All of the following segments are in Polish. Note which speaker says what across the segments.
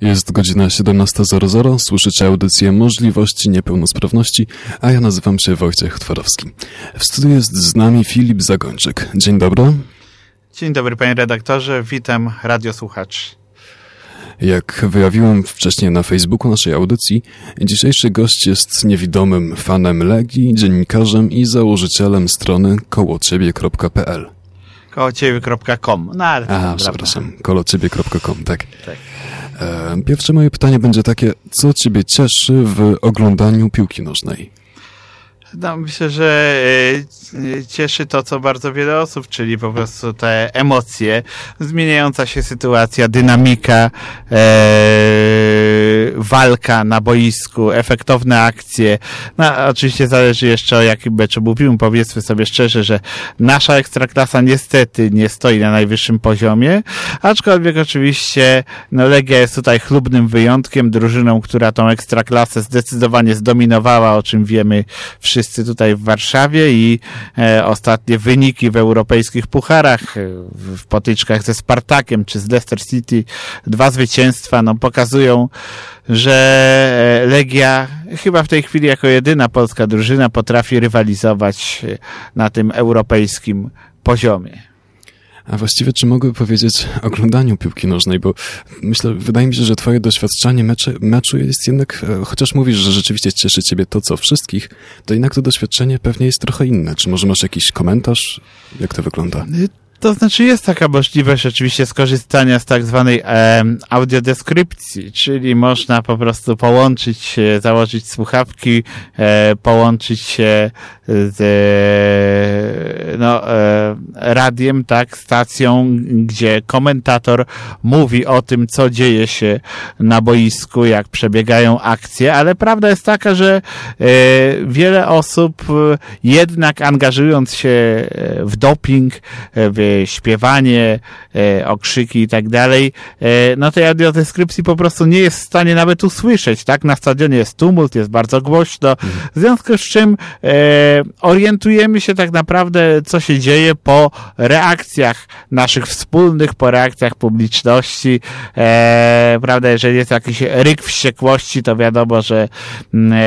Speaker 1: Jest godzina 17.00, słyszycie audycję Możliwości Niepełnosprawności, a ja nazywam się Wojciech Twarowski. W studiu jest z nami Filip Zagończyk. Dzień dobry.
Speaker 2: Dzień dobry panie redaktorze, witam radiosłuchaczy.
Speaker 1: Jak wyjawiłem wcześniej na Facebooku naszej audycji, dzisiejszy gość jest niewidomym fanem Legii, dziennikarzem i założycielem strony kołociebie.pl.
Speaker 2: Kołociebie.com.
Speaker 1: No, ale Aha, przepraszam, kołociebie.com, tak. tak. E, pierwsze moje pytanie będzie takie, co ciebie cieszy w oglądaniu piłki nożnej?
Speaker 2: No, myślę, że e, cieszy to, co bardzo wiele osób, czyli po prostu te emocje, zmieniająca się sytuacja, dynamika, e, walka na boisku, efektowne akcje. No, oczywiście zależy jeszcze o jakim meczu mówimy. Powiedzmy sobie szczerze, że nasza ekstraklasa niestety nie stoi na najwyższym poziomie, aczkolwiek oczywiście no, Legia jest tutaj chlubnym wyjątkiem, drużyną, która tą ekstraklasę zdecydowanie zdominowała, o czym wiemy wszyscy wszyscy tutaj w Warszawie i e, ostatnie wyniki w europejskich pucharach, e, w potyczkach ze Spartakiem czy z Leicester City, dwa zwycięstwa, no pokazują, że e, Legia chyba w tej chwili jako jedyna polska drużyna potrafi rywalizować na tym europejskim poziomie.
Speaker 1: A właściwie, czy mogę powiedzieć oglądaniu piłki nożnej, bo myślę, wydaje mi się, że twoje doświadczenie mecze, meczu jest jednak, e, chociaż mówisz, że rzeczywiście cieszy ciebie to, co wszystkich, to jednak to doświadczenie pewnie jest trochę inne. Czy może masz jakiś komentarz? Jak to wygląda?
Speaker 2: To znaczy jest taka możliwość oczywiście skorzystania z tak zwanej e, audiodeskrypcji, czyli można po prostu połączyć założyć słuchawki, e, połączyć się z no, e, radiem, tak, stacją, gdzie komentator mówi o tym, co dzieje się na boisku, jak przebiegają akcje, ale prawda jest taka, że e, wiele osób e, jednak angażując się e, w doping, e, w śpiewanie, e, okrzyki i tak dalej, e, no tej audiodeskrypcji po prostu nie jest w stanie nawet usłyszeć, tak? Na stadionie jest tumult, jest bardzo głośno, w związku z czym e, orientujemy się tak naprawdę, co się dzieje po reakcjach naszych wspólnych, po reakcjach publiczności, prawda? Jeżeli jest jakiś ryk wściekłości, to wiadomo, że mm,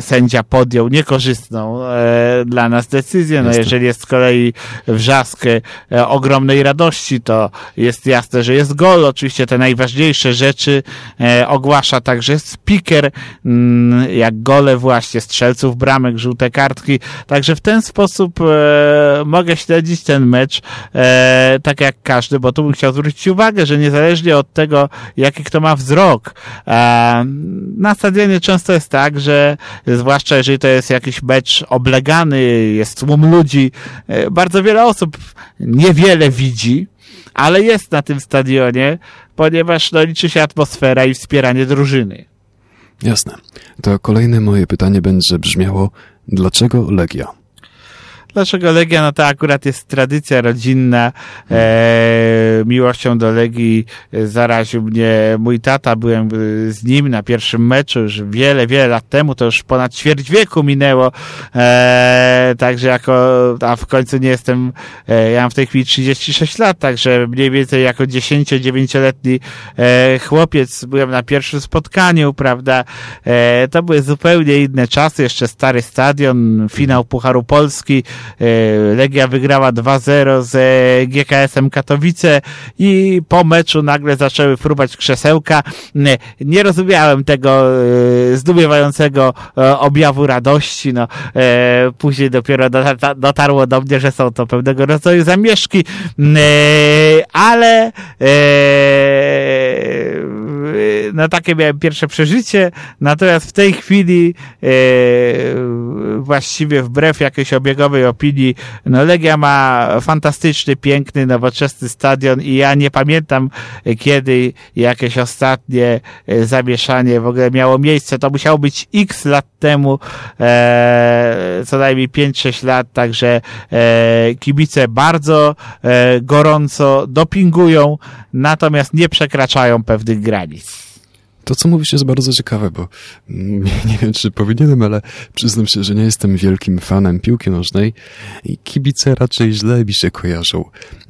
Speaker 2: sędzia podjął niekorzystną dla nas decyzję, no jeżeli jest z kolei wrzask ogromnej radości, to jest jasne, że jest gol. Oczywiście te najważniejsze rzeczy e, ogłasza także speaker, mm, jak gole właśnie strzelców bramek, żółte kartki. Także w ten sposób e, mogę śledzić ten mecz e, tak jak każdy, bo tu bym chciał zwrócić uwagę, że niezależnie od tego, jaki kto ma wzrok, e, na stadionie często jest tak, że zwłaszcza jeżeli to jest jakiś mecz oblegany, jest tłum ludzi, e, bardzo wiele osób niewiele widzi, ale jest na tym stadionie, ponieważ no, liczy się atmosfera i wspieranie drużyny.
Speaker 1: Jasne. To kolejne moje pytanie będzie brzmiało, dlaczego Legia?
Speaker 2: Dlaczego Legia? No to akurat jest tradycja rodzinna. E, miłością do Legii zaraził mnie mój tata. Byłem z nim na pierwszym meczu już wiele, wiele lat temu. To już ponad ćwierć wieku minęło. E, także jako, a w końcu nie jestem, e, ja mam w tej chwili 36 lat, także mniej więcej jako 10-9-letni e, chłopiec byłem na pierwszym spotkaniu, prawda? E, to były zupełnie inne czasy. Jeszcze stary stadion, finał Pucharu Polski. E, Legia wygrała 2-0 z e, GKS-em Katowice i po meczu nagle zaczęły fruwać krzesełka. Nie rozumiałem tego e, zdumiewającego objawu radości. No, później dopiero dotarło do mnie, że są to pewnego rodzaju zamieszki, ale no takie miałem pierwsze przeżycie, natomiast w tej chwili właściwie wbrew jakiejś obiegowej opinii, no Legia ma fantastyczny, piękny, nowoczesny stadion i ja nie pamiętam kiedy jakieś ostatnie e, zamieszanie w ogóle miało miejsce. To musiało być x lat temu, e, co najmniej 5-6 lat, także e, kibice bardzo e, gorąco dopingują, natomiast nie przekraczają pewnych granic.
Speaker 1: To, co mówisz, jest bardzo ciekawe, bo nie wiem, czy powinienem, ale przyznam się, że nie jestem wielkim fanem piłki nożnej i kibice raczej źle mi się kojarzą.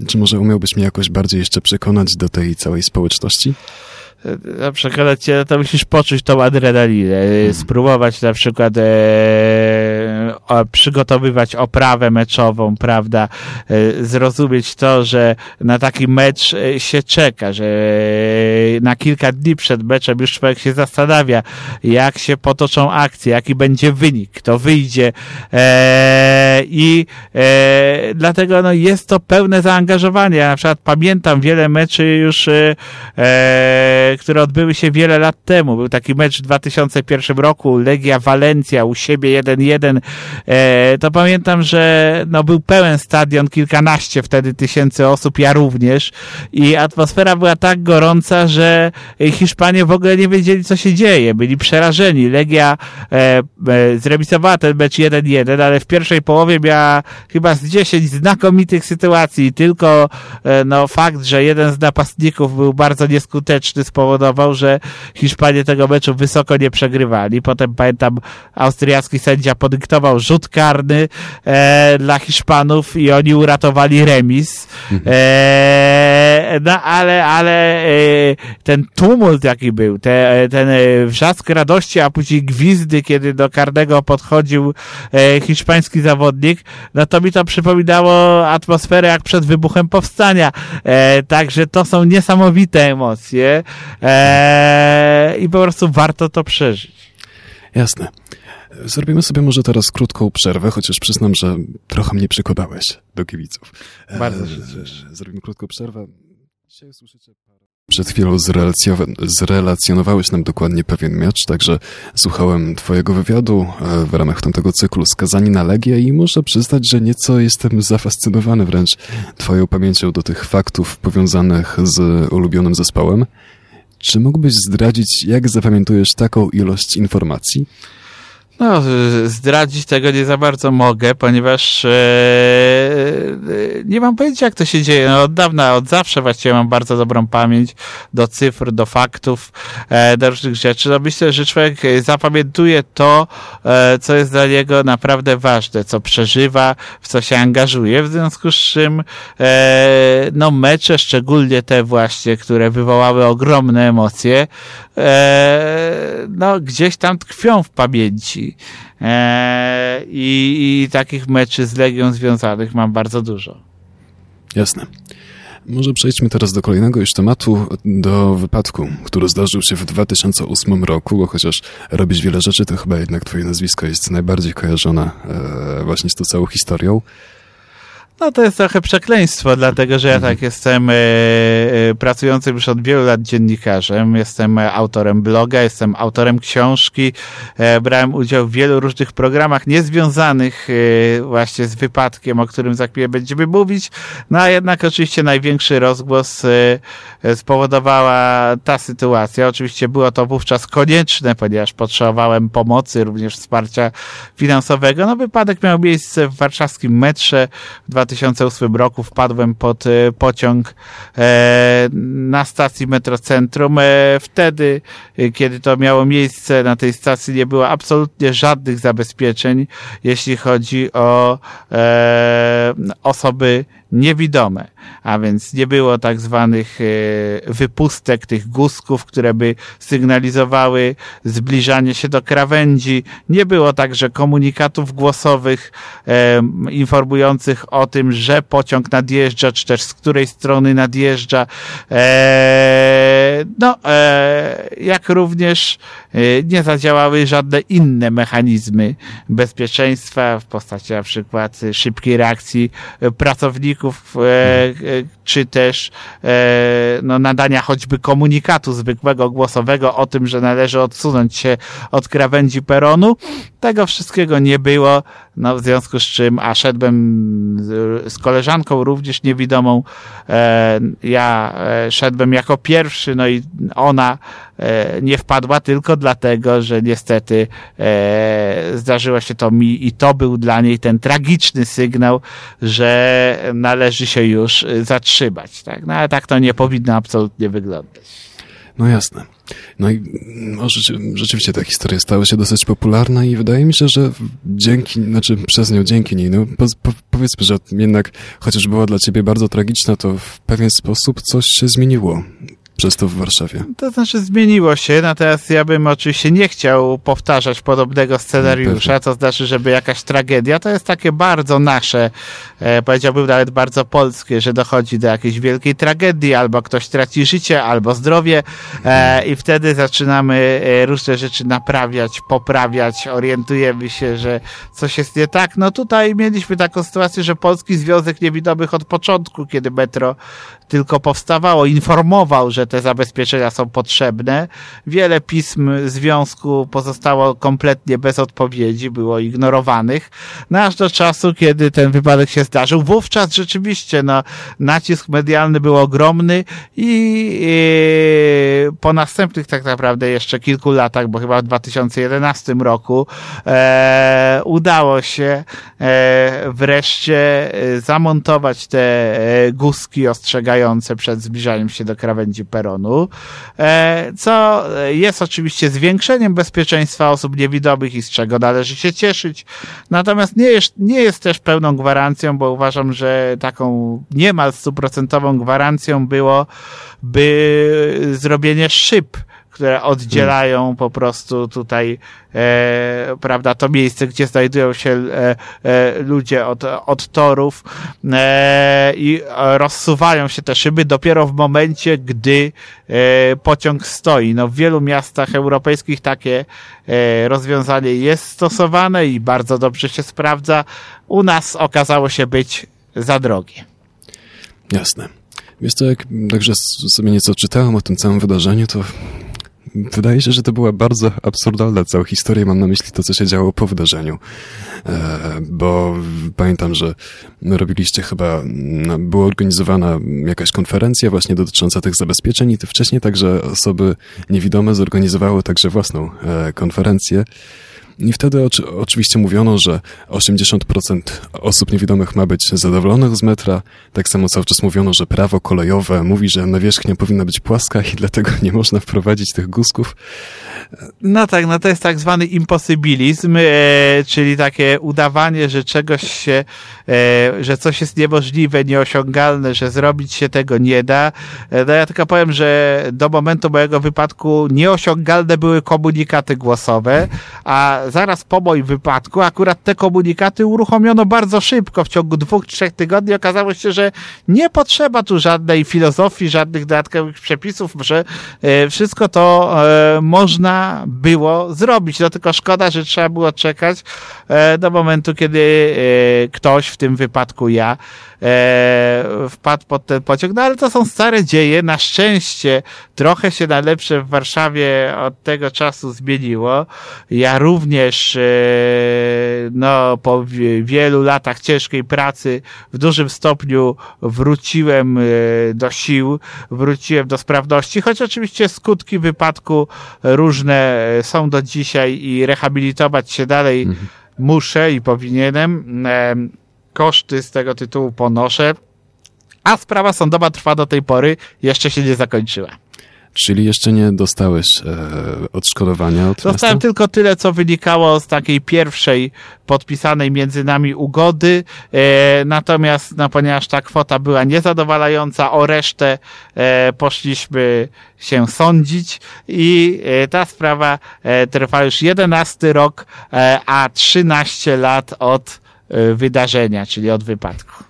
Speaker 1: Czy może umiałbyś mnie jakoś bardziej jeszcze przekonać do tej całej społeczności?
Speaker 2: na przekonać cię, to musisz poczuć tą adrenalinę, hmm. spróbować na przykład e, przygotowywać oprawę meczową, prawda, e, zrozumieć to, że na taki mecz e, się czeka, że na kilka dni przed meczem już człowiek się zastanawia, jak się potoczą akcje, jaki będzie wynik, kto wyjdzie e, i e, dlatego no, jest to pełne zaangażowanie. Ja na przykład pamiętam wiele meczy już, e, e które odbyły się wiele lat temu. Był taki mecz w 2001 roku, Legia Walencja u siebie 1-1. E, to pamiętam, że no, był pełen stadion, kilkanaście wtedy tysięcy osób, ja również i atmosfera była tak gorąca, że Hiszpanie w ogóle nie wiedzieli, co się dzieje. Byli przerażeni. Legia e, e, zremisowała ten mecz 1-1, ale w pierwszej połowie miała chyba z 10 znakomitych sytuacji. Tylko no, fakt, że jeden z napastników był bardzo nieskuteczny spowodował, że Hiszpanie tego meczu wysoko nie przegrywali. Potem pamiętam, austriacki sędzia podyktował rzut karny e, dla Hiszpanów i oni uratowali remis. Mhm. E, no ale, ale e, ten tumult jaki był, te, ten e, wrzask radości, a później gwizdy, kiedy do karnego podchodził e, hiszpański zawodnik, no to mi to przypominało atmosferę jak przed wybuchem powstania. E, także to są niesamowite emocje e, i po prostu warto to przeżyć.
Speaker 1: Jasne. Zrobimy sobie może teraz krótką przerwę, chociaż przyznam, że trochę mnie przekonałeś do kibiców.
Speaker 2: Bardzo się cieszę.
Speaker 1: Zrobimy krótką przerwę. Dzisiaj usłyszycie parę... Przed chwilą zrelacjonowałeś nam dokładnie pewien mecz, także słuchałem twojego wywiadu e, w ramach tamtego cyklu Skazani na Legię i muszę przyznać, że nieco jestem zafascynowany wręcz twoją pamięcią do tych faktów powiązanych z ulubionym zespołem. Czy mógłbyś zdradzić, jak zapamiętujesz taką ilość informacji?
Speaker 2: No, zdradzić tego nie za bardzo mogę, ponieważ e, nie mam pojęcia, jak to się dzieje. No, od dawna, od zawsze właściwie mam bardzo dobrą pamięć do cyfr, do faktów, e, do różnych rzeczy. No, myślę, że człowiek zapamiętuje to, e, co jest dla niego naprawdę ważne, co przeżywa, w co się angażuje, w związku z czym e, no, mecze, szczególnie te właśnie, które wywołały ogromne emocje, e, no, gdzieś tam tkwią w pamięci. E, i, I takich meczy z Legią związanych mam bardzo dużo.
Speaker 1: Jasne. Może przejdźmy teraz do kolejnego już tematu, do wypadku, który zdarzył się w 2008 roku, bo chociaż robisz wiele rzeczy, to chyba jednak twoje nazwisko jest najbardziej kojarzone e, właśnie z tą całą historią.
Speaker 2: No to jest trochę przekleństwo, dlatego że ja tak jestem e, e, pracującym już od wielu lat dziennikarzem, jestem autorem bloga, jestem autorem książki, e, brałem udział w wielu różnych programach niezwiązanych e, właśnie z wypadkiem, o którym za chwilę będziemy mówić, no a jednak oczywiście największy rozgłos e, e, spowodowała ta sytuacja. Oczywiście było to wówczas konieczne, ponieważ potrzebowałem pomocy, również wsparcia finansowego. No wypadek miał miejsce w warszawskim metrze w 2008 roku wpadłem pod e, pociąg e, na stacji Metrocentrum. E, wtedy, kiedy to miało miejsce na tej stacji, nie było absolutnie żadnych zabezpieczeń, jeśli chodzi o osoby niewidome, a więc nie było tak zwanych e, wypustek, tych guzków, które by sygnalizowały zbliżanie się do krawędzi. Nie było także komunikatów głosowych e, informujących o tym, że pociąg nadjeżdża, czy też z której strony nadjeżdża. E, no, jak również nie zadziałały żadne inne mechanizmy bezpieczeństwa w postaci na przykład szybkiej reakcji pracowników E, e, czy też e, no, nadania choćby komunikatu zwykłego głosowego o tym, że należy odsunąć się od krawędzi peronu. Tego wszystkiego nie było, no, w związku z czym, a szedłem z koleżanką również niewidomą, ja szedłem jako pierwszy, no i ona nie wpadła tylko dlatego, że niestety zdarzyło się to mi i to był dla niej ten tragiczny sygnał, że należy się już zatrzymać. Tak? No ale tak to nie powinno absolutnie wyglądać.
Speaker 1: No jasne. No i no, rzeczywiście ta historia stała się dosyć popularna i wydaje mi się, że dzięki, znaczy przez nią, dzięki niej, no po, po, powiedzmy, że jednak chociaż była dla ciebie bardzo tragiczna, to w pewien sposób coś się zmieniło. Przez to w Warszawie?
Speaker 2: To znaczy zmieniło się, natomiast ja bym oczywiście nie chciał powtarzać podobnego scenariusza, to znaczy, żeby jakaś tragedia, to jest takie bardzo nasze, e, powiedziałbym nawet bardzo polskie, że dochodzi do jakiejś wielkiej tragedii, albo ktoś traci życie, albo zdrowie e, i wtedy zaczynamy e, różne rzeczy naprawiać, poprawiać, orientujemy się, że coś jest nie tak. No tutaj mieliśmy taką sytuację, że Polski Związek Niewidomych od początku, kiedy metro tylko powstawało, informował, że te zabezpieczenia są potrzebne. Wiele pism związku pozostało kompletnie bez odpowiedzi, było ignorowanych, no aż do czasu, kiedy ten wypadek się zdarzył. Wówczas rzeczywiście no, nacisk medialny był ogromny i, i po następnych tak naprawdę jeszcze kilku latach, bo chyba w 2011 roku e, udało się e, wreszcie e, zamontować te e, guski ostrzegające przed zbliżaniem się do krawędzi peronu, e, co jest oczywiście zwiększeniem bezpieczeństwa osób niewidomych i z czego należy się cieszyć. Natomiast nie jest, nie jest też pełną gwarancją, bo uważam, że taką niemal stuprocentową gwarancją było by zrobienie szyb które oddzielają po prostu tutaj, e, prawda, to miejsce, gdzie znajdują się e, e, ludzie od, od torów e, i rozsuwają się te szyby dopiero w momencie, gdy e, pociąg stoi. No, w wielu miastach europejskich takie e, rozwiązanie jest stosowane i bardzo dobrze się sprawdza. U nas okazało się być za drogie.
Speaker 1: Jasne. Wiesz co, jak także sobie nieco czytałem o tym całym wydarzeniu, to wydaje się, że to była bardzo absurdalna cała historia. Mam na myśli to, co się działo po wydarzeniu. E, bo pamiętam, że robiliście chyba, no, była organizowana jakaś konferencja właśnie dotycząca tych zabezpieczeń i wcześniej także osoby niewidome zorganizowały także własną e, konferencję. I wtedy oczy, oczywiście mówiono, że 80% osób niewidomych ma być zadowolonych z metra. Tak samo cały czas mówiono, że prawo kolejowe mówi, że nawierzchnia powinna być płaska i dlatego nie można wprowadzić tych guzków.
Speaker 2: No tak, no to jest tak zwany imposybilizm, e, czyli takie udawanie, że czegoś się, e, że coś jest niemożliwe, nieosiągalne, że zrobić się tego nie da. E, no ja tylko powiem, że do momentu mojego wypadku nieosiągalne były komunikaty głosowe, a zaraz po moim wypadku akurat te komunikaty uruchomiono bardzo szybko, w ciągu dwóch, trzech tygodni okazało się, że nie potrzeba tu żadnej filozofii, żadnych dodatkowych przepisów, że e, wszystko to e, można było zrobić. No tylko szkoda, że trzeba było czekać e, do momentu, kiedy ktoś, w tym wypadku ja, wpadł pod ten pociąg. No ale to są stare dzieje. Na szczęście trochę się na lepsze w Warszawie od tego czasu zmieniło. Ja również, e, no, po wielu latach ciężkiej pracy w dużym stopniu wróciłem e, do sił, wróciłem do sprawności, choć oczywiście skutki wypadku różne są do dzisiaj i rehabilitować się dalej mhm. muszę i powinienem. E, koszty z tego tytułu ponoszę, a sprawa sądowa trwa do tej pory, jeszcze się nie zakończyła.
Speaker 1: Czyli jeszcze nie dostałeś e, odszkodowania od
Speaker 2: Dostałem
Speaker 1: miasta?
Speaker 2: tylko tyle, co wynikało z takiej pierwszej podpisanej między nami ugody, e, natomiast no, ponieważ ta kwota była niezadowalająca, o resztę e, poszliśmy się sądzić i e, ta sprawa e, trwa już 11 rok, e, a 13 lat od wydarzenia, czyli od wypadku.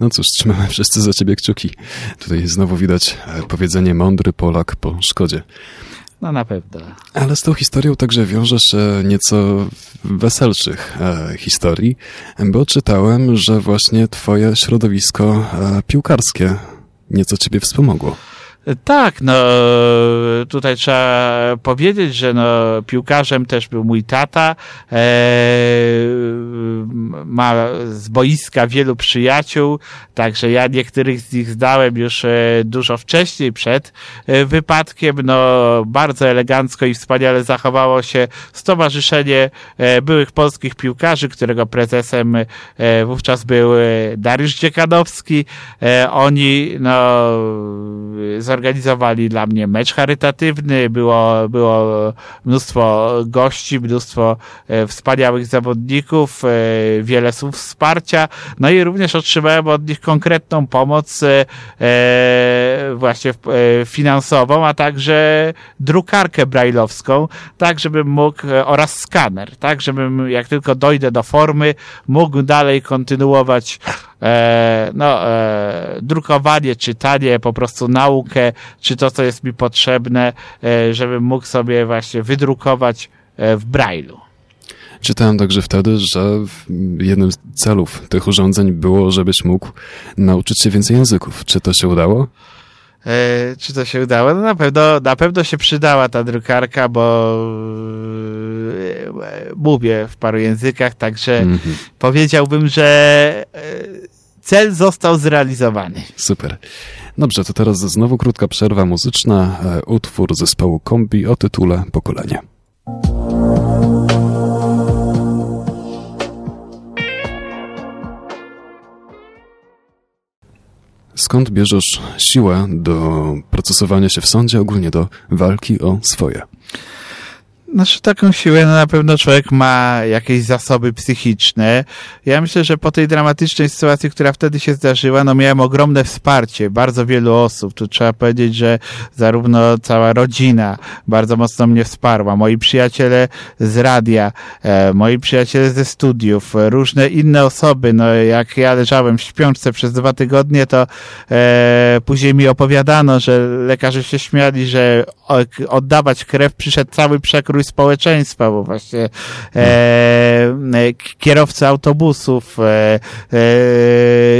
Speaker 1: No cóż, trzymamy wszyscy za ciebie kciuki. Tutaj znowu widać e, powiedzenie mądry Polak po szkodzie.
Speaker 2: No na pewno.
Speaker 1: Ale z tą historią także wiążesz nieco weselszych e, historii, bo czytałem, że właśnie twoje środowisko e, piłkarskie nieco ciebie wspomogło.
Speaker 2: Tak, no tutaj trzeba powiedzieć, że no, piłkarzem też był mój tata. E, ma z boiska wielu przyjaciół, także ja niektórych z nich zdałem już e, dużo wcześniej, przed e, wypadkiem. No, bardzo elegancko i wspaniale zachowało się Stowarzyszenie e, Byłych Polskich Piłkarzy, którego prezesem wówczas był Dariusz Dziekanowski. Oni no, zorganizowali dla mnie mecz charytatywny, było, było mnóstwo gości, mnóstwo e, wspaniałych zawodników, e, wiele słów wsparcia, no i również otrzymałem od nich konkretną pomoc e, właśnie finansową, a także drukarkę brajlowską, tak żebym mógł, oraz skaner, tak żebym jak tylko dojdę do formy, mógł dalej kontynuować no, e, drukowanie, czytanie, po prostu naukę, czy to, co jest mi potrzebne, e, żebym mógł sobie właśnie wydrukować e, w Braille'u.
Speaker 1: Czytałem także wtedy, że jednym z celów tych urządzeń było, żebyś mógł nauczyć się więcej języków. Czy to się udało?
Speaker 2: E, czy to się udało? No na pewno, na pewno się przydała ta drukarka, bo e, mówię w paru językach, także mm -hmm. powiedziałbym, że e, cel został zrealizowany.
Speaker 1: Super. Dobrze, to teraz znowu krótka przerwa muzyczna. Utwór zespołu Kombi o tytule Pokolenie. Skąd bierzesz siłę do procesowania się w sądzie, ogólnie do walki o swoje?
Speaker 2: Znaczy taką siłę no na pewno człowiek ma jakieś zasoby psychiczne. Ja myślę, że po tej dramatycznej sytuacji, która wtedy się zdarzyła, no miałem ogromne wsparcie bardzo wielu osób. Tu trzeba powiedzieć, że zarówno cała rodzina bardzo mocno mnie wsparła, moi przyjaciele z radia, e, moi przyjaciele ze studiów, różne inne osoby. No jak ja leżałem w śpiączce przez dwa tygodnie, to e, później mi opowiadano, że lekarze się śmiali, że oddawać krew przyszedł cały przekrój społeczeństwa, bo właśnie e, e kierowcy autobusów, e,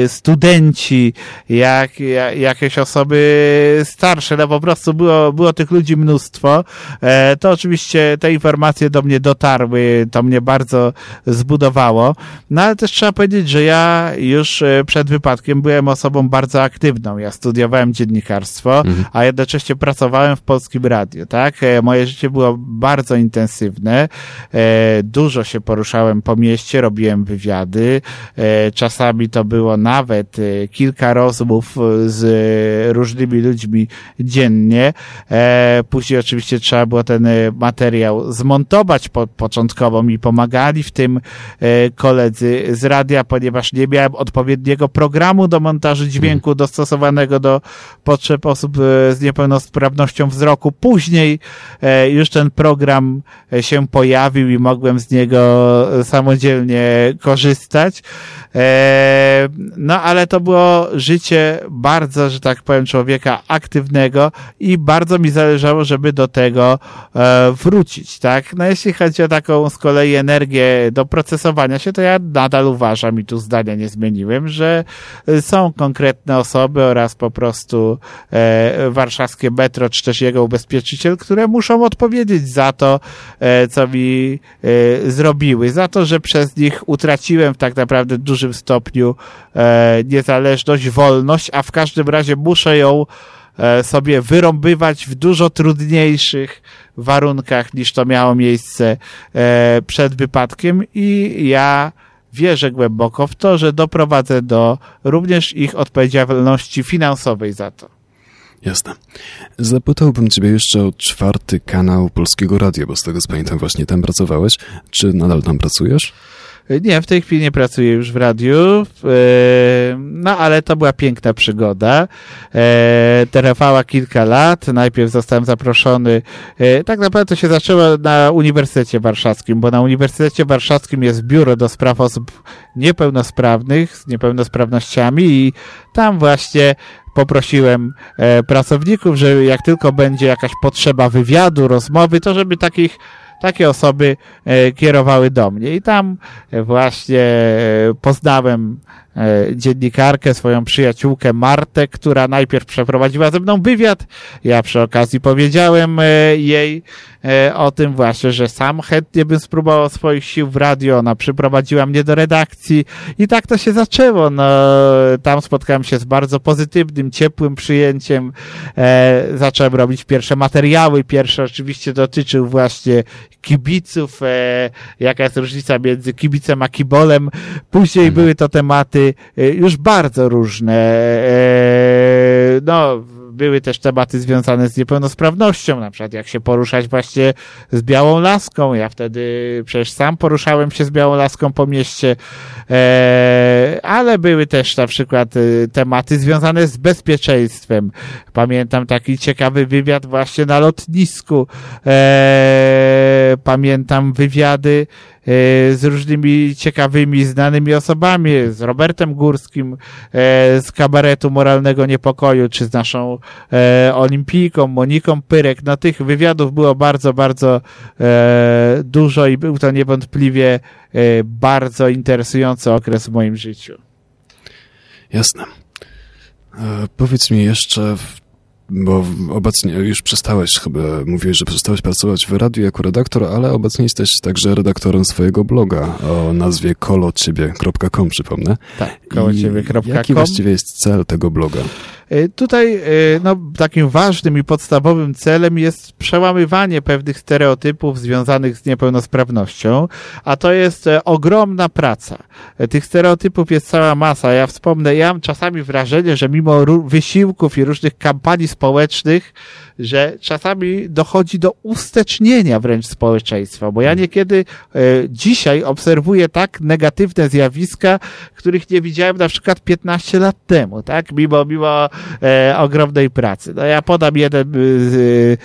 Speaker 2: e, studenci, jak, jak, jakieś osoby starsze, no po prostu było, było tych ludzi mnóstwo. E, to oczywiście te informacje do mnie dotarły, to mnie bardzo zbudowało. No ale też trzeba powiedzieć, że ja już e, przed wypadkiem byłem osobą bardzo aktywną. Ja studiowałem dziennikarstwo, mhm. a jednocześnie pracowałem w Polskim Radiu, tak? Moje życie było bardzo bardzo intensywne. E, dużo się poruszałem po mieście, robiłem wywiady. E, czasami to było nawet e, kilka rozmów z różnymi ludźmi dziennie. Później oczywiście trzeba było ten materiał zmontować. początkowo mi pomagali w tym koledzy z radia, ponieważ nie miałem odpowiedniego programu do montażu dźwięku mhm. dostosowanego do potrzeb osób z niepełnosprawnością wzroku. Później już ten program program się pojawił i mogłem z niego samodzielnie korzystać. E, no ale to było życie bardzo, że tak powiem, człowieka aktywnego i bardzo mi zależało, żeby do tego e, wrócić, tak? No jeśli chodzi o taką z kolei energię do procesowania się, to ja nadal uważam i tu zdania nie zmieniłem, że są konkretne osoby oraz po prostu e, warszawskie metro, czy też jego ubezpieczyciel, które muszą odpowiedzieć za to, co mi zrobiły, za to, że przez nich utraciłem tak naprawdę dużym stopniu e, niezależność, wolność, a w każdym razie muszę ją e, sobie wyrąbywać w dużo trudniejszych warunkach niż to miało miejsce e, przed wypadkiem i ja wierzę głęboko w to, że doprowadzę do również ich odpowiedzialności finansowej za to.
Speaker 1: Jasne. Zapytałbym Ciebie jeszcze o czwarty kanał Polskiego Radia, bo z tego co pamiętam właśnie tam pracowałeś. Czy nadal tam pracujesz?
Speaker 2: Nie, w tej chwili nie pracuję już w radiu, e, no ale to była piękna przygoda. E, trwała kilka lat. Najpierw zostałem zaproszony, e, tak naprawdę to się zaczęło na Uniwersytecie Warszawskim, bo na Uniwersytecie Warszawskim jest biuro do spraw osób niepełnosprawnych, z niepełnosprawnościami i tam właśnie poprosiłem pracowników, że jak tylko będzie jakaś potrzeba wywiadu, rozmowy, to żeby takich takie osoby e, kierowały do mnie. I tam właśnie e, poznałem dziennikarkę, swoją przyjaciółkę Martę, która najpierw przeprowadziła ze mną wywiad. Ja przy okazji powiedziałem jej, E, o tym właśnie, że sam chętnie bym spróbował swoich sił w radio. Ona przyprowadziła mnie do redakcji i tak to się zaczęło. No, tam spotkałem się z bardzo pozytywnym, ciepłym przyjęciem. E, zacząłem robić pierwsze materiały. Pierwszy oczywiście dotyczył właśnie kibiców, e, jaka jest różnica między kibicem a kibolem. Później mhm. były to tematy e, już bardzo różne. E, no, były też tematy związane z niepełnosprawnością, na przykład jak się poruszać właśnie z białą laską. Ja wtedy przecież sam poruszałem się z białą laską po mieście, e, ale były też na przykład e, tematy związane z bezpieczeństwem. Pamiętam taki ciekawy wywiad właśnie na lotnisku. E, pamiętam wywiady E, z różnymi ciekawymi, znanymi osobami, z Robertem Górskim e, z kabaretu Moralnego Niepokoju, czy z naszą e, olimpijką, Moniką Pyrek. No tych wywiadów było bardzo, bardzo dużo i był to niewątpliwie bardzo interesujący okres w moim życiu.
Speaker 1: Jasne. powiedz mi jeszcze, bo obecnie już przestałeś chyba, mówiłeś, że przestałeś pracować w radiu jako redaktor, ale obecnie jesteś także redaktorem swojego bloga o nazwie kolociebie.com, przypomnę.
Speaker 2: Tak, kolociebie.com.
Speaker 1: Jaki właściwie jest cel tego bloga?
Speaker 2: E, tutaj e, no, takim ważnym i podstawowym celem jest przełamywanie pewnych stereotypów związanych z niepełnosprawnością, a to jest e, ogromna praca. Tych stereotypów jest cała masa. Ja wspomnę, ja mam czasami wrażenie, że mimo wysiłków i różnych kampanii społecznych, że czasami dochodzi do ustecznienia wręcz społeczeństwa, bo ja niekiedy dzisiaj obserwuję tak negatywne zjawiska, których nie widziałem na przykład 15 lat temu, tak? Mimo, mimo e, ogromnej pracy. No ja podam jeden z,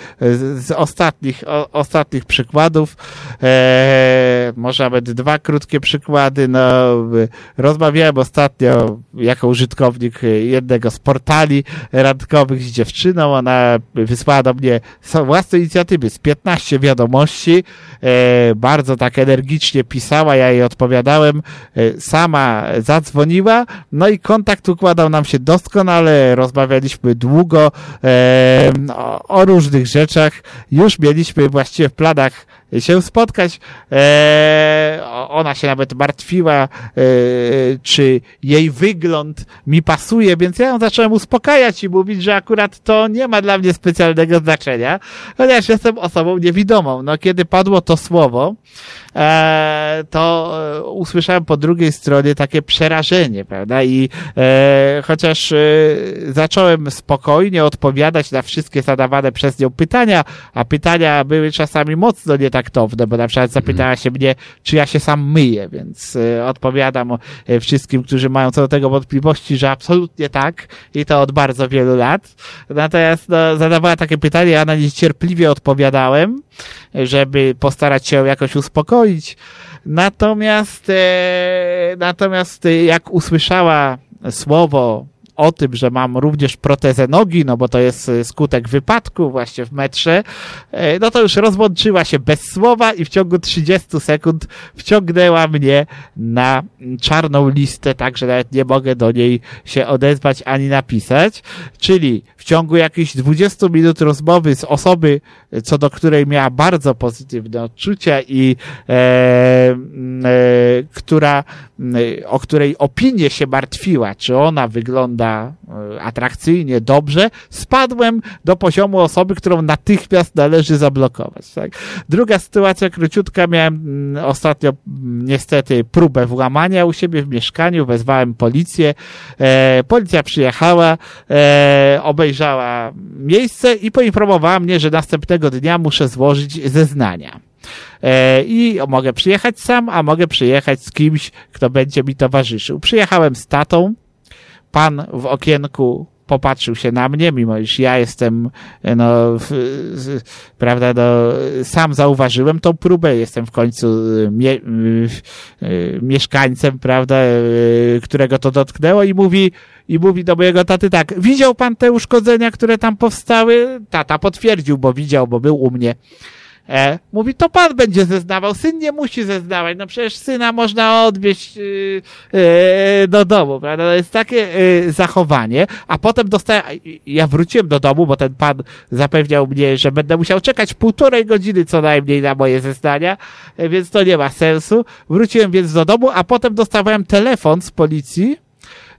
Speaker 2: z ostatnich, o, ostatnich przykładów. E, może nawet dwa krótkie przykłady. No, rozmawiałem ostatnio jako użytkownik jednego z portali randkowych z dziewczyną. Ona wysłała do mnie własne inicjatywy z 15 wiadomości. E, bardzo tak energicznie pisała, ja jej odpowiadałem. E, sama zadzwoniła, no i kontakt układał nam się doskonale. Rozmawialiśmy długo e, o, o różnych rzeczach. Już mieliśmy właściwie w planach się spotkać. E, ona się nawet martwiła, e, czy jej wygląd mi pasuje, więc ja ją zacząłem uspokajać i mówić, że akurat to nie ma dla mnie specjalnego znaczenia, chociaż jestem osobą niewidomą. No, kiedy padło to słowo, e, to e, usłyszałem po drugiej stronie takie przerażenie, prawda? I chociaż zacząłem spokojnie odpowiadać na wszystkie zadawane przez nią pytania, a pytania były czasami mocno nietaktowne, bo na przykład zapytała się mnie, czy ja się sam myję, więc e, odpowiadam e, wszystkim, którzy mają co do tego wątpliwości, że absolutnie tak i to od bardzo wielu lat. Natomiast no, zadawała takie pytanie, ja na nie cierpliwie odpowiadałem, żeby postarać się jakoś uspokoić. Natomiast, e, natomiast jak usłyszała słowo o tym, że mam również protezę nogi, no bo to jest e, skutek wypadku właśnie w metrze, e, no to już rozłączyła się bez słowa i w ciągu 30 sekund wciągnęła mnie na czarną listę, tak że nawet nie mogę do niej się odezwać ani napisać. Czyli w ciągu jakichś 20 minut rozmowy z osoby, co do której miała bardzo pozytywne odczucia i e, e, która, o której opinię się martwiła, czy ona wygląda E, atrakcyjnie, dobrze, spadłem do poziomu osoby, którą natychmiast należy zablokować. Tak? Druga sytuacja króciutka, miałem mm, ostatnio mm, niestety próbę włamania u siebie w mieszkaniu, wezwałem policję, e, policja przyjechała, e, obejrzała miejsce i poinformowała mnie, że następnego dnia muszę złożyć zeznania. E, I mogę przyjechać sam, a mogę przyjechać z kimś, kto będzie mi towarzyszył. Przyjechałem z tatą, pan w okienku popatrzył się na mnie, mimo iż ja jestem, no, w, prawda, no, sam zauważyłem tą próbę, jestem w końcu mie, mieszkańcem, prawda, którego to dotknęło i mówi, i mówi do mojego taty tak, widział pan te uszkodzenia, które tam powstały? Tata potwierdził, bo widział, bo był u mnie. E, mówi, to pan będzie zeznawał, syn nie musi zeznawać, no przecież syna można odwieźć yy, do domu, prawda? To jest takie yy, zachowanie, a potem dostałem, ja wróciłem do domu, bo ten pan zapewniał mnie, że będę musiał czekać półtorej godziny co najmniej na moje zeznania, e, więc to nie ma sensu. Wróciłem więc do domu, a potem dostawałem telefon z policji,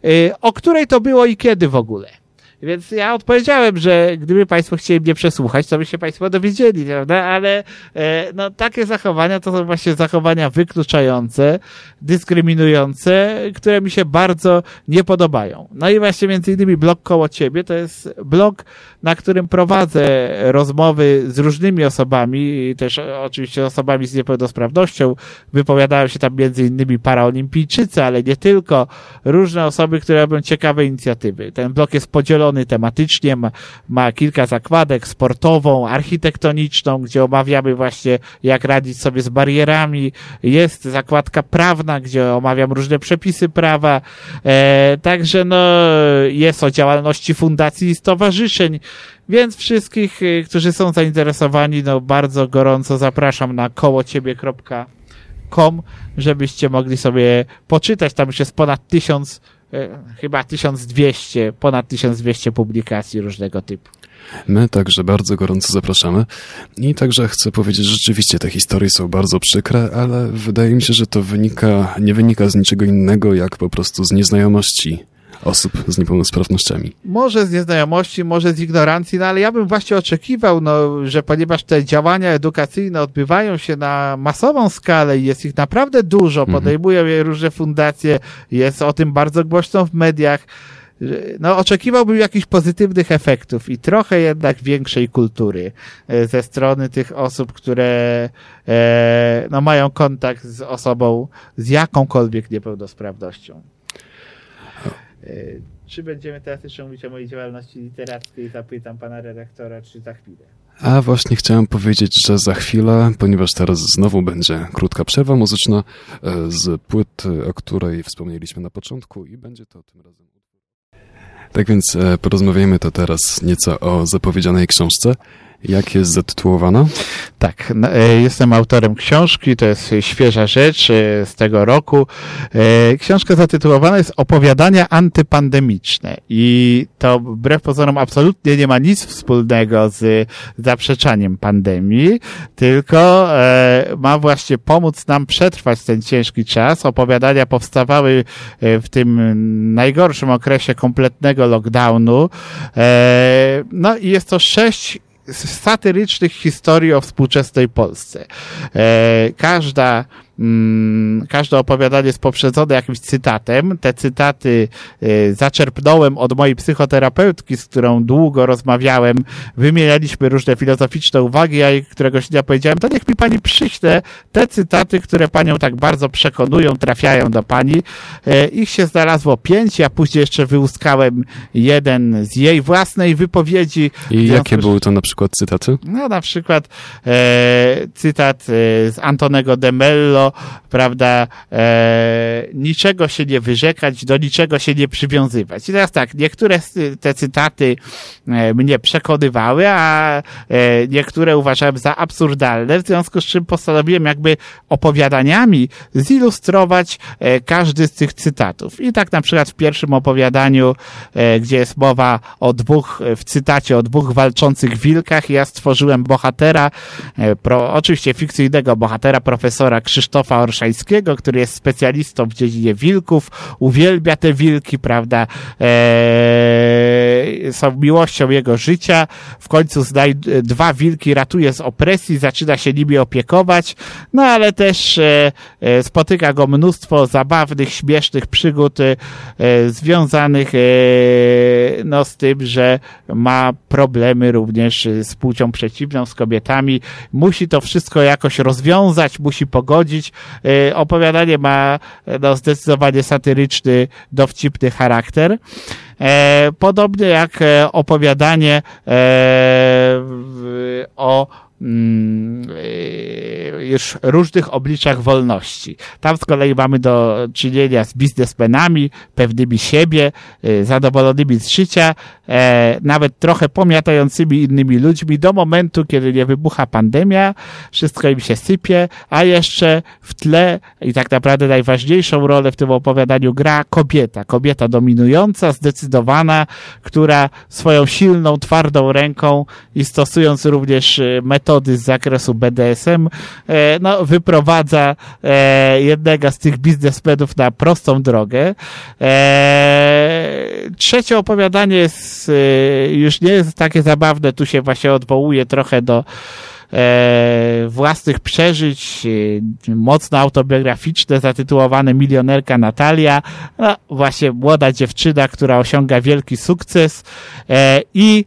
Speaker 2: y, o której to było i kiedy w ogóle. Więc ja odpowiedziałem, że gdyby Państwo chcieli mnie przesłuchać, to by się Państwo dowiedzieli, prawda? Ale e, no, takie zachowania to są właśnie zachowania wykluczające, dyskryminujące, które mi się bardzo nie podobają. No i właśnie między innymi blog koło Ciebie to jest blog, na którym prowadzę rozmowy z różnymi osobami, też oczywiście osobami z niepełnosprawnością. Wypowiadają się tam między innymi paraolimpijczycy, ale nie tylko. Różne osoby, które robią ciekawe inicjatywy. Ten blok jest podzielony tematycznie, ma, ma kilka zakładek, sportową, architektoniczną, gdzie omawiamy właśnie jak radzić sobie z barierami. Jest zakładka prawna, gdzie omawiam różne przepisy prawa. E, także no, jest o działalności fundacji i stowarzyszeń. Więc wszystkich, y, którzy są zainteresowani, no bardzo gorąco zapraszam na kołociebie.com, żebyście mogli sobie poczytać. Tam już jest ponad tysiąc, chyba 1200, ponad 1200 publikacji różnego typu.
Speaker 1: My także bardzo gorąco zapraszamy. I także chcę powiedzieć, że rzeczywiście te historie są bardzo przykre, ale wydaje mi się, że to wynika, nie wynika z niczego innego, jak po prostu z nieznajomości osób z niepełnosprawnościami.
Speaker 2: Może z nieznajomości, może z ignorancji, no ale ja bym właśnie oczekiwał, no, że ponieważ te działania edukacyjne odbywają się na masową skalę i jest ich naprawdę dużo, mhm. podejmują je różne fundacje, jest o tym bardzo głośno w mediach, no, oczekiwałbym jakichś pozytywnych efektów i trochę jednak większej kultury e, ze strony tych osób, które e, no, mają kontakt z osobą z jakąkolwiek niepełnosprawnością. E, czy będziemy teraz jeszcze mówić o mojej działalności literackiej? Zapytam pana redaktora, czy za chwilę.
Speaker 1: A właśnie chciałem powiedzieć, że za chwilę, ponieważ teraz znowu będzie krótka przerwa muzyczna e, z płyty, o której wspomnieliśmy na początku i będzie to tym razem. Tak więc e, porozmawiajmy to teraz nieco o zapowiedzianej książce. Jak jest zatytułowana?
Speaker 2: Tak, e, jestem autorem książki, to jest świeża rzecz e, z tego roku. E, książka zatytułowana jest Opowiadania antypandemiczne i to wbrew pozorom absolutnie nie ma nic wspólnego z zaprzeczaniem pandemii, tylko ma właśnie pomóc nam przetrwać ten ciężki czas. Opowiadania powstawały w tym najgorszym okresie kompletnego lockdownu. No i jest to sześć satyrycznych historii o współczesnej Polsce. E, każda każde opowiadanie jest poprzedzone jakimś cytatem. Te cytaty y, zaczerpnąłem od mojej psychoterapeutki, z którą długo rozmawiałem. Wymienialiśmy różne filozoficzne uwagi. Ja jej któregoś dnia powiedziałem, to niech mi pani przyśle te cytaty, które panią tak bardzo przekonują, trafiają do pani. E, ich się znalazło pięć. Ja później jeszcze wyłuskałem jeden z jej własnej wypowiedzi.
Speaker 1: I jakie były to na przykład cytaty?
Speaker 2: No na przykład e, cytat e, z Antonego de Mello, prawda, e, niczego się nie wyrzekać, do niczego się nie przywiązywać. I teraz tak, niektóre te cytaty e, mnie przekonywały, a e, niektóre uważałem za absurdalne, w związku z czym postanowiłem jakby opowiadaniami zilustrować e, każdy z tych cytatów. I tak na przykład w pierwszym opowiadaniu, gdzie jest mowa o dwóch, w cytacie o dwóch walczących wilkach, ja stworzyłem bohatera, pro, oczywiście fikcyjnego bohatera, profesora Krzysztofa Krzysztofa Orszańskiego, który jest specjalistą w dziedzinie wilków, uwielbia te wilki, prawda, eee, są miłością jego życia, w końcu znajd dwa wilki ratuje z opresji, zaczyna się nimi opiekować, no ale też e, e, spotyka go mnóstwo zabawnych, śmiesznych przygód e, związanych e, no, z tym, że ma problemy również z płcią przeciwną, z kobietami. Musi to wszystko jakoś rozwiązać, musi pogodzić, Y, opowiadanie ma no, zdecydowanie satyryczny, dowcipny charakter. E, podobnie jak e, opowiadanie e, o już różnych obliczach wolności. Tam z kolei mamy do czynienia z biznesmenami, pewnymi siebie, y, zadowolonymi z życia, e, nawet trochę pomiatającymi innymi ludźmi do momentu, kiedy nie wybucha pandemia, wszystko im się sypie, a jeszcze w tle i tak naprawdę najważniejszą rolę w tym opowiadaniu gra kobieta. Kobieta dominująca, zdecydowana, która swoją silną, twardą ręką i stosując również metody metody z zakresu BDSM e, no, wyprowadza e, jednego z tych biznesmenów na prostą drogę. E, trzecie opowiadanie jest, już nie jest takie zabawne, tu się właśnie odwołuje trochę do e, własnych przeżyć, e, mocno autobiograficzne, zatytułowane Milionerka Natalia. No, właśnie młoda dziewczyna, która osiąga wielki sukces e, i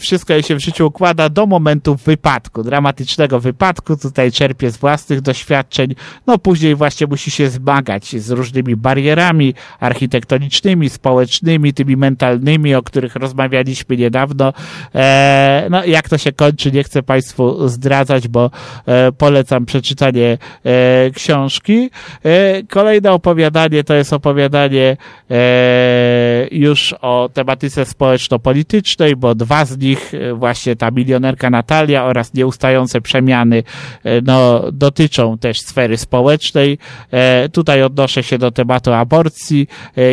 Speaker 2: wszystko jej się w życiu układa do momentu wypadku, dramatycznego wypadku. Tutaj czerpie z własnych doświadczeń. No później właśnie musi się zmagać z różnymi barierami architektonicznymi, społecznymi, tymi mentalnymi, o których rozmawialiśmy niedawno. E, no jak to się kończy, nie chcę Państwu zdradzać, bo e, polecam przeczytanie e, książki. E, kolejne opowiadanie to jest opowiadanie e, już o tematyce społeczno-politycznej, bo dwa z nich, e, właśnie ta milionerka Natalia oraz nieustające przemiany, e, no, dotyczą też sfery społecznej. E, tutaj odnoszę się do tematu aborcji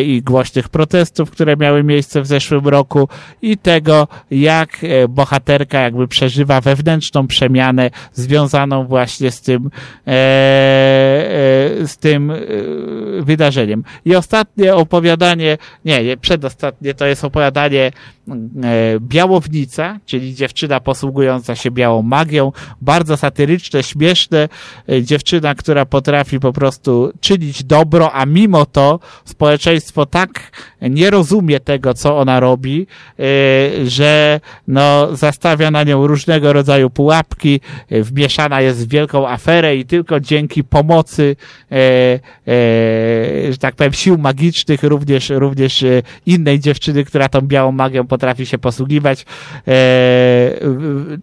Speaker 2: i głośnych protestów, które miały miejsce w zeszłym roku i tego, jak bohaterka jakby przeżywa wewnętrzną przemianę związaną właśnie z tym, z tym wydarzeniem. I ostatnie opowiadanie, nie, nie, przedostatnie, to jest opowiadanie e, Białownica, czyli dziewczyna posługująca się białą magią, bardzo satyryczne, śmieszne, e, dziewczyna, która potrafi po prostu czynić dobro, a mimo to społeczeństwo tak nie rozumie tego, co ona robi, e, że no, zastawia na nią różnego rodzaju pułapki, wmieszana jest w wielką aferę i tylko dzięki pomocy, że tak powiem, sił magicznych, również, również innej dziewczyny, która tą białą magią potrafi się posługiwać, e,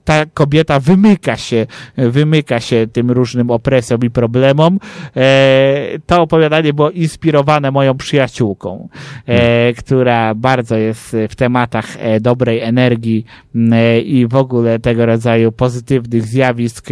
Speaker 2: ta kobieta wymyka się, wymyka się tym różnym opresjom i problemom. E, to opowiadanie było inspirowane moją przyjaciółką, e, która bardzo jest w tematach dobrej energii i w ogóle tego rodzaju pozytywnych zjawisk.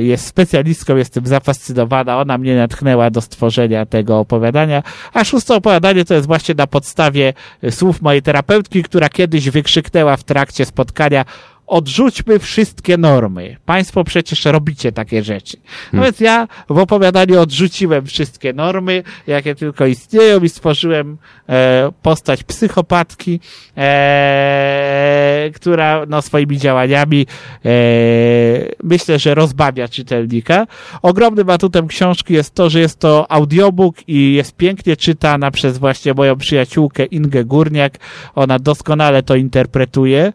Speaker 2: Jest specjalistką, jestem zafascynowana. Ona mnie natchnęła do stworzenia tego opowiadania. A szóste opowiadanie to jest właśnie na podstawie słów mojej terapeutki, która kiedyś wykrzyknęła w trakcie spotkania odrzućmy wszystkie normy. Państwo przecież robicie takie rzeczy. No więc ja w opowiadaniu odrzuciłem wszystkie normy, jakie tylko istnieją i stworzyłem e, postać psychopatki, e, która no, swoimi działaniami e, myślę, że rozbawia czytelnika. Ogromnym atutem książki jest to, że jest to audiobook i jest pięknie czytana przez właśnie moją przyjaciółkę Ingę Górniak. Ona doskonale to interpretuje.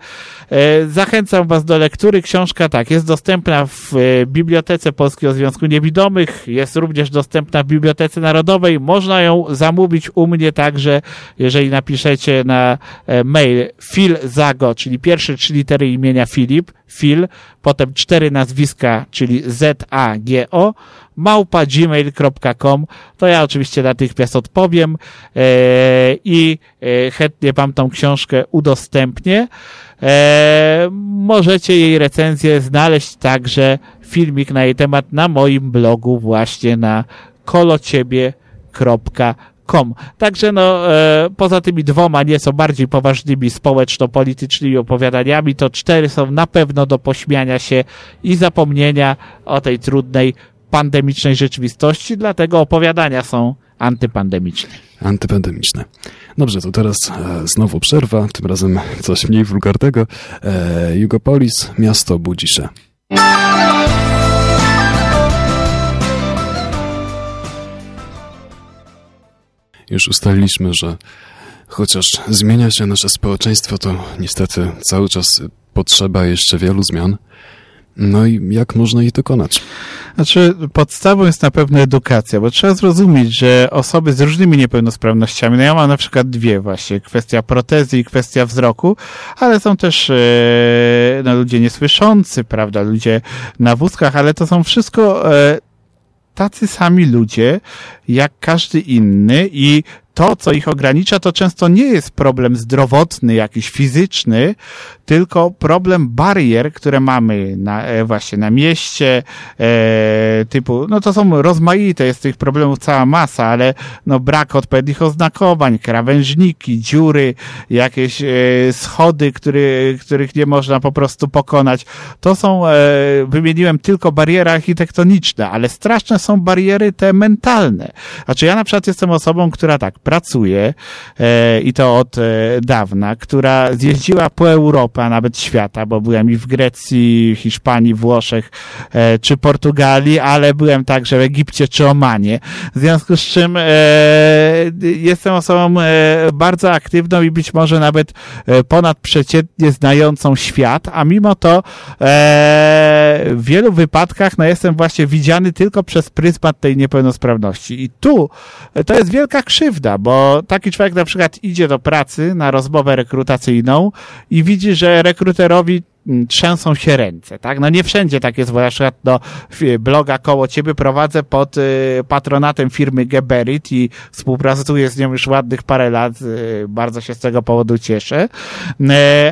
Speaker 2: E, Zachęcam Was do lektury. Książka tak, jest dostępna w e, Bibliotece Polskiego Związku Niewidomych, jest również dostępna w Bibliotece Narodowej. Można ją zamówić u mnie także, jeżeli napiszecie na e, mail Phil Zago, czyli pierwsze trzy litery imienia Filip, Phil, potem cztery nazwiska, czyli Z-A-G-O, małpa gmail.com, to ja oczywiście natychmiast odpowiem e, i e, chętnie Wam tą książkę udostępnię. E, możecie jej recenzję znaleźć także filmik na jej temat na moim blogu właśnie na kolociebie.com. Także no, e, poza tymi dwoma nieco bardziej poważnymi społeczno-politycznymi opowiadaniami, to cztery są na pewno do pośmiania się i zapomnienia o tej trudnej pandemicznej rzeczywistości, dlatego opowiadania są antypandemiczne.
Speaker 1: Antypandemiczne. Dobrze, to teraz e, znowu przerwa, tym razem coś mniej wulgarnego. E, Jugopolis, miasto Budzisze. Już ustaliliśmy, że chociaż zmienia się nasze społeczeństwo, to niestety cały czas potrzeba jeszcze wielu zmian. No i jak można ich dokonać?
Speaker 2: Znaczy, podstawą jest na pewno edukacja, bo trzeba zrozumieć, że osoby z różnymi niepełnosprawnościami, no ja mam na przykład dwie właśnie, kwestia protezy i kwestia wzroku, ale są też e, no, ludzie niesłyszący, prawda, ludzie na wózkach, ale to są wszystko e, tacy sami ludzie, jak każdy inny i to, co ich ogranicza, to często nie jest problem zdrowotny, jakiś fizyczny, tylko problem barier, które mamy na, e, właśnie na mieście, e, typu, no to są rozmaite, jest tych problemów cała masa, ale no brak odpowiednich oznakowań, krawężniki, dziury, jakieś e, schody, który, których nie można po prostu pokonać. To są, e, wymieniłem tylko bariery architektoniczne, ale straszne są bariery te mentalne. Znaczy ja na przykład jestem osobą, która tak pracuje e, i to od e, dawna, która zjeździła po Europę, a nawet świata, bo byłem i w Grecji, Hiszpanii, Włoszech e, czy Portugalii, ale byłem także w Egipcie czy Omanie. W związku z czym jestem osobą bardzo aktywną i być może nawet ponadprzeciętnie znającą świat, a mimo to w wielu wypadkach no, jestem właśnie widziany tylko przez pryzmat tej niepełnosprawności. I tu to jest wielka krzywda, bo taki człowiek na przykład idzie do pracy na rozmowę rekrutacyjną i widzi, że rekruterowi trzęsą się ręce, tak? No nie wszędzie tak jest, bo na przykład no, bloga koło ciebie prowadzę pod y, patronatem firmy Geberit i współpracuję z nią już ładnych parę lat, y, bardzo się z tego powodu cieszę, y,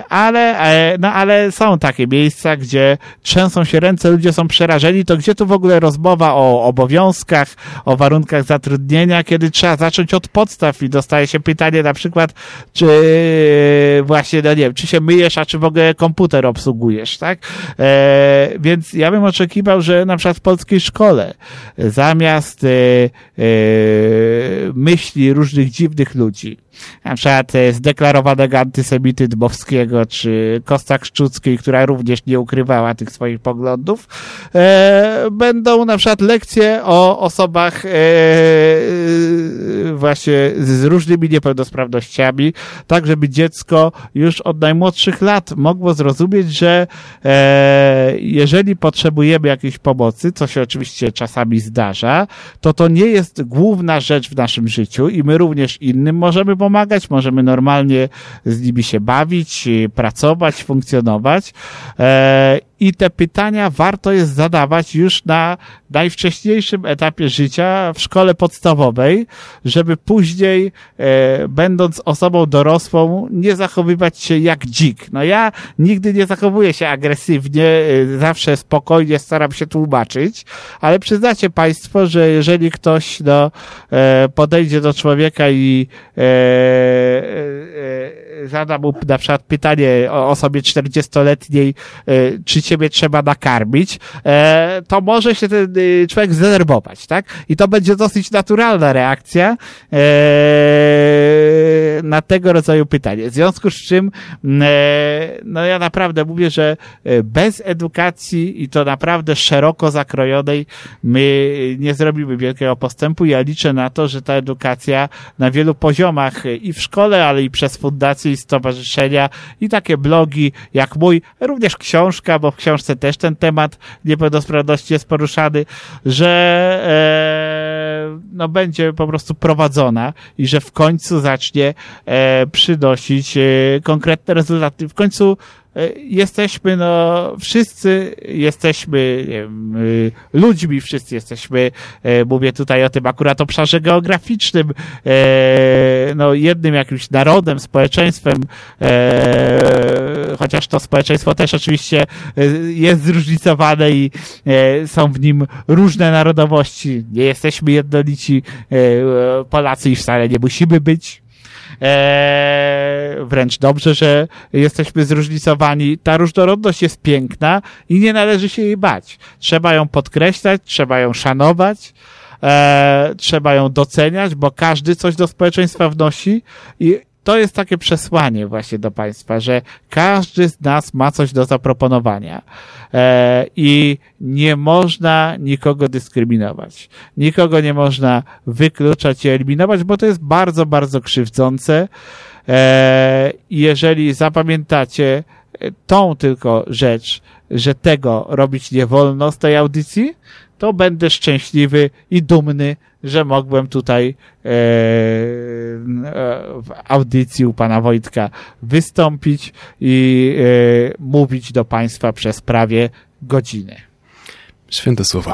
Speaker 2: ale, e, no, ale są takie miejsca, gdzie trzęsą się ręce, ludzie są przerażeni, to gdzie tu w ogóle rozmowa o obowiązkach, o warunkach zatrudnienia, kiedy trzeba zacząć od podstaw i dostaje się pytanie na przykład, czy właśnie, no nie wiem, czy się myjesz, a czy w ogóle komputer obsługujesz, obsługujesz, tak? E, więc ja bym oczekiwał, że na przykład w polskiej szkole zamiast e, e, myśli różnych dziwnych ludzi, na przykład e, zdeklarowanego antysemity Dmowskiego, czy Kostak Szczuckiej, która również nie ukrywała tych swoich poglądów, e, będą na przykład lekcje o osobach e, właśnie z różnymi niepełnosprawnościami, tak żeby dziecko już od najmłodszych lat mogło zrozumieć, że e, jeżeli potrzebujemy jakiejś pomocy, co się oczywiście czasami zdarza, to to nie jest główna rzecz w naszym życiu i my również innym możemy pomagać, możemy normalnie z nimi się bawić, pracować, funkcjonować. E, i te pytania warto jest zadawać już na najwcześniejszym etapie życia w szkole podstawowej, żeby później, e, będąc osobą dorosłą, nie zachowywać się jak dzik. No ja nigdy nie zachowuję się agresywnie, e, zawsze spokojnie staram się tłumaczyć, ale przyznacie Państwo, że jeżeli ktoś no, e, podejdzie do człowieka i e, e, e zada mu na przykład pytanie o osobie 40-letniej, e, czy ciebie trzeba nakarmić, e, to może się ten y, człowiek zdenerwować, tak? I to będzie dosyć naturalna reakcja e, na tego rodzaju pytanie. W związku z czym, no ja naprawdę mówię, że bez edukacji i to naprawdę szeroko zakrojonej my nie zrobimy wielkiego postępu. Ja liczę na to, że ta edukacja na wielu poziomach i w szkole, ale i przez fundacje i stowarzyszenia i takie blogi jak mój, również książka, bo w książce też ten temat niepełnosprawności jest poruszany, że e, no, będzie po prostu prowadzona i że w końcu zacznie e, przynosić e, konkretne rezultaty. W końcu jesteśmy, no, wszyscy jesteśmy wiem, y, ludźmi, wszyscy jesteśmy, e, mówię tutaj o tym akurat obszarze geograficznym, e, no, jednym jakimś narodem, społeczeństwem, chociaż to społeczeństwo też oczywiście jest zróżnicowane i są w nim różne narodowości. Nie jesteśmy jednolici Polacy i wcale nie musimy być. E, wręcz dobrze, że jesteśmy zróżnicowani. Ta różnorodność jest piękna i nie należy się jej bać. Trzeba ją podkreślać, trzeba ją szanować. E, trzeba ją doceniać, bo każdy coś do społeczeństwa wnosi i to jest takie przesłanie właśnie do Państwa, że każdy z nas ma coś do zaproponowania e, i nie można nikogo dyskryminować. Nikogo nie można wykluczać i eliminować, bo to jest bardzo, bardzo krzywdzące. E, jeżeli zapamiętacie tą tylko rzecz, że tego robić nie wolno z tej audycji, to będę szczęśliwy i dumny, że mogłem tutaj e, w audycji u pana Wojtka wystąpić i e, mówić do państwa przez prawie godzinę.
Speaker 1: Święte słowa.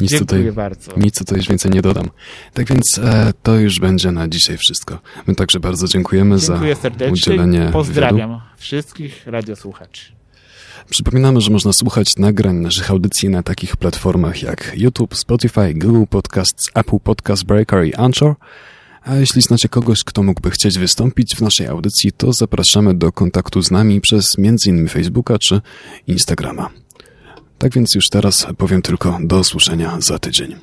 Speaker 1: Nic
Speaker 2: Dziękuję
Speaker 1: tutaj,
Speaker 2: bardzo.
Speaker 1: nic tutaj już więcej nie dodam. Tak więc e, to już będzie na dzisiaj wszystko. My także bardzo dziękujemy
Speaker 2: Dziękuję
Speaker 1: za
Speaker 2: serdecznie.
Speaker 1: udzielenie
Speaker 2: Pozdrawiam
Speaker 1: wywiadu.
Speaker 2: wszystkich radiosłuchaczy.
Speaker 1: Przypominamy, że można słuchać nagrań naszych audycji na takich platformach jak YouTube, Spotify, Google Podcasts, Apple Podcast Breaker i Anchor. A jeśli znacie kogoś, kto mógłby chcieć wystąpić w naszej audycji, to zapraszamy do kontaktu z nami przez m.in. Facebooka czy Instagrama. Tak więc już teraz powiem tylko do usłyszenia za tydzień.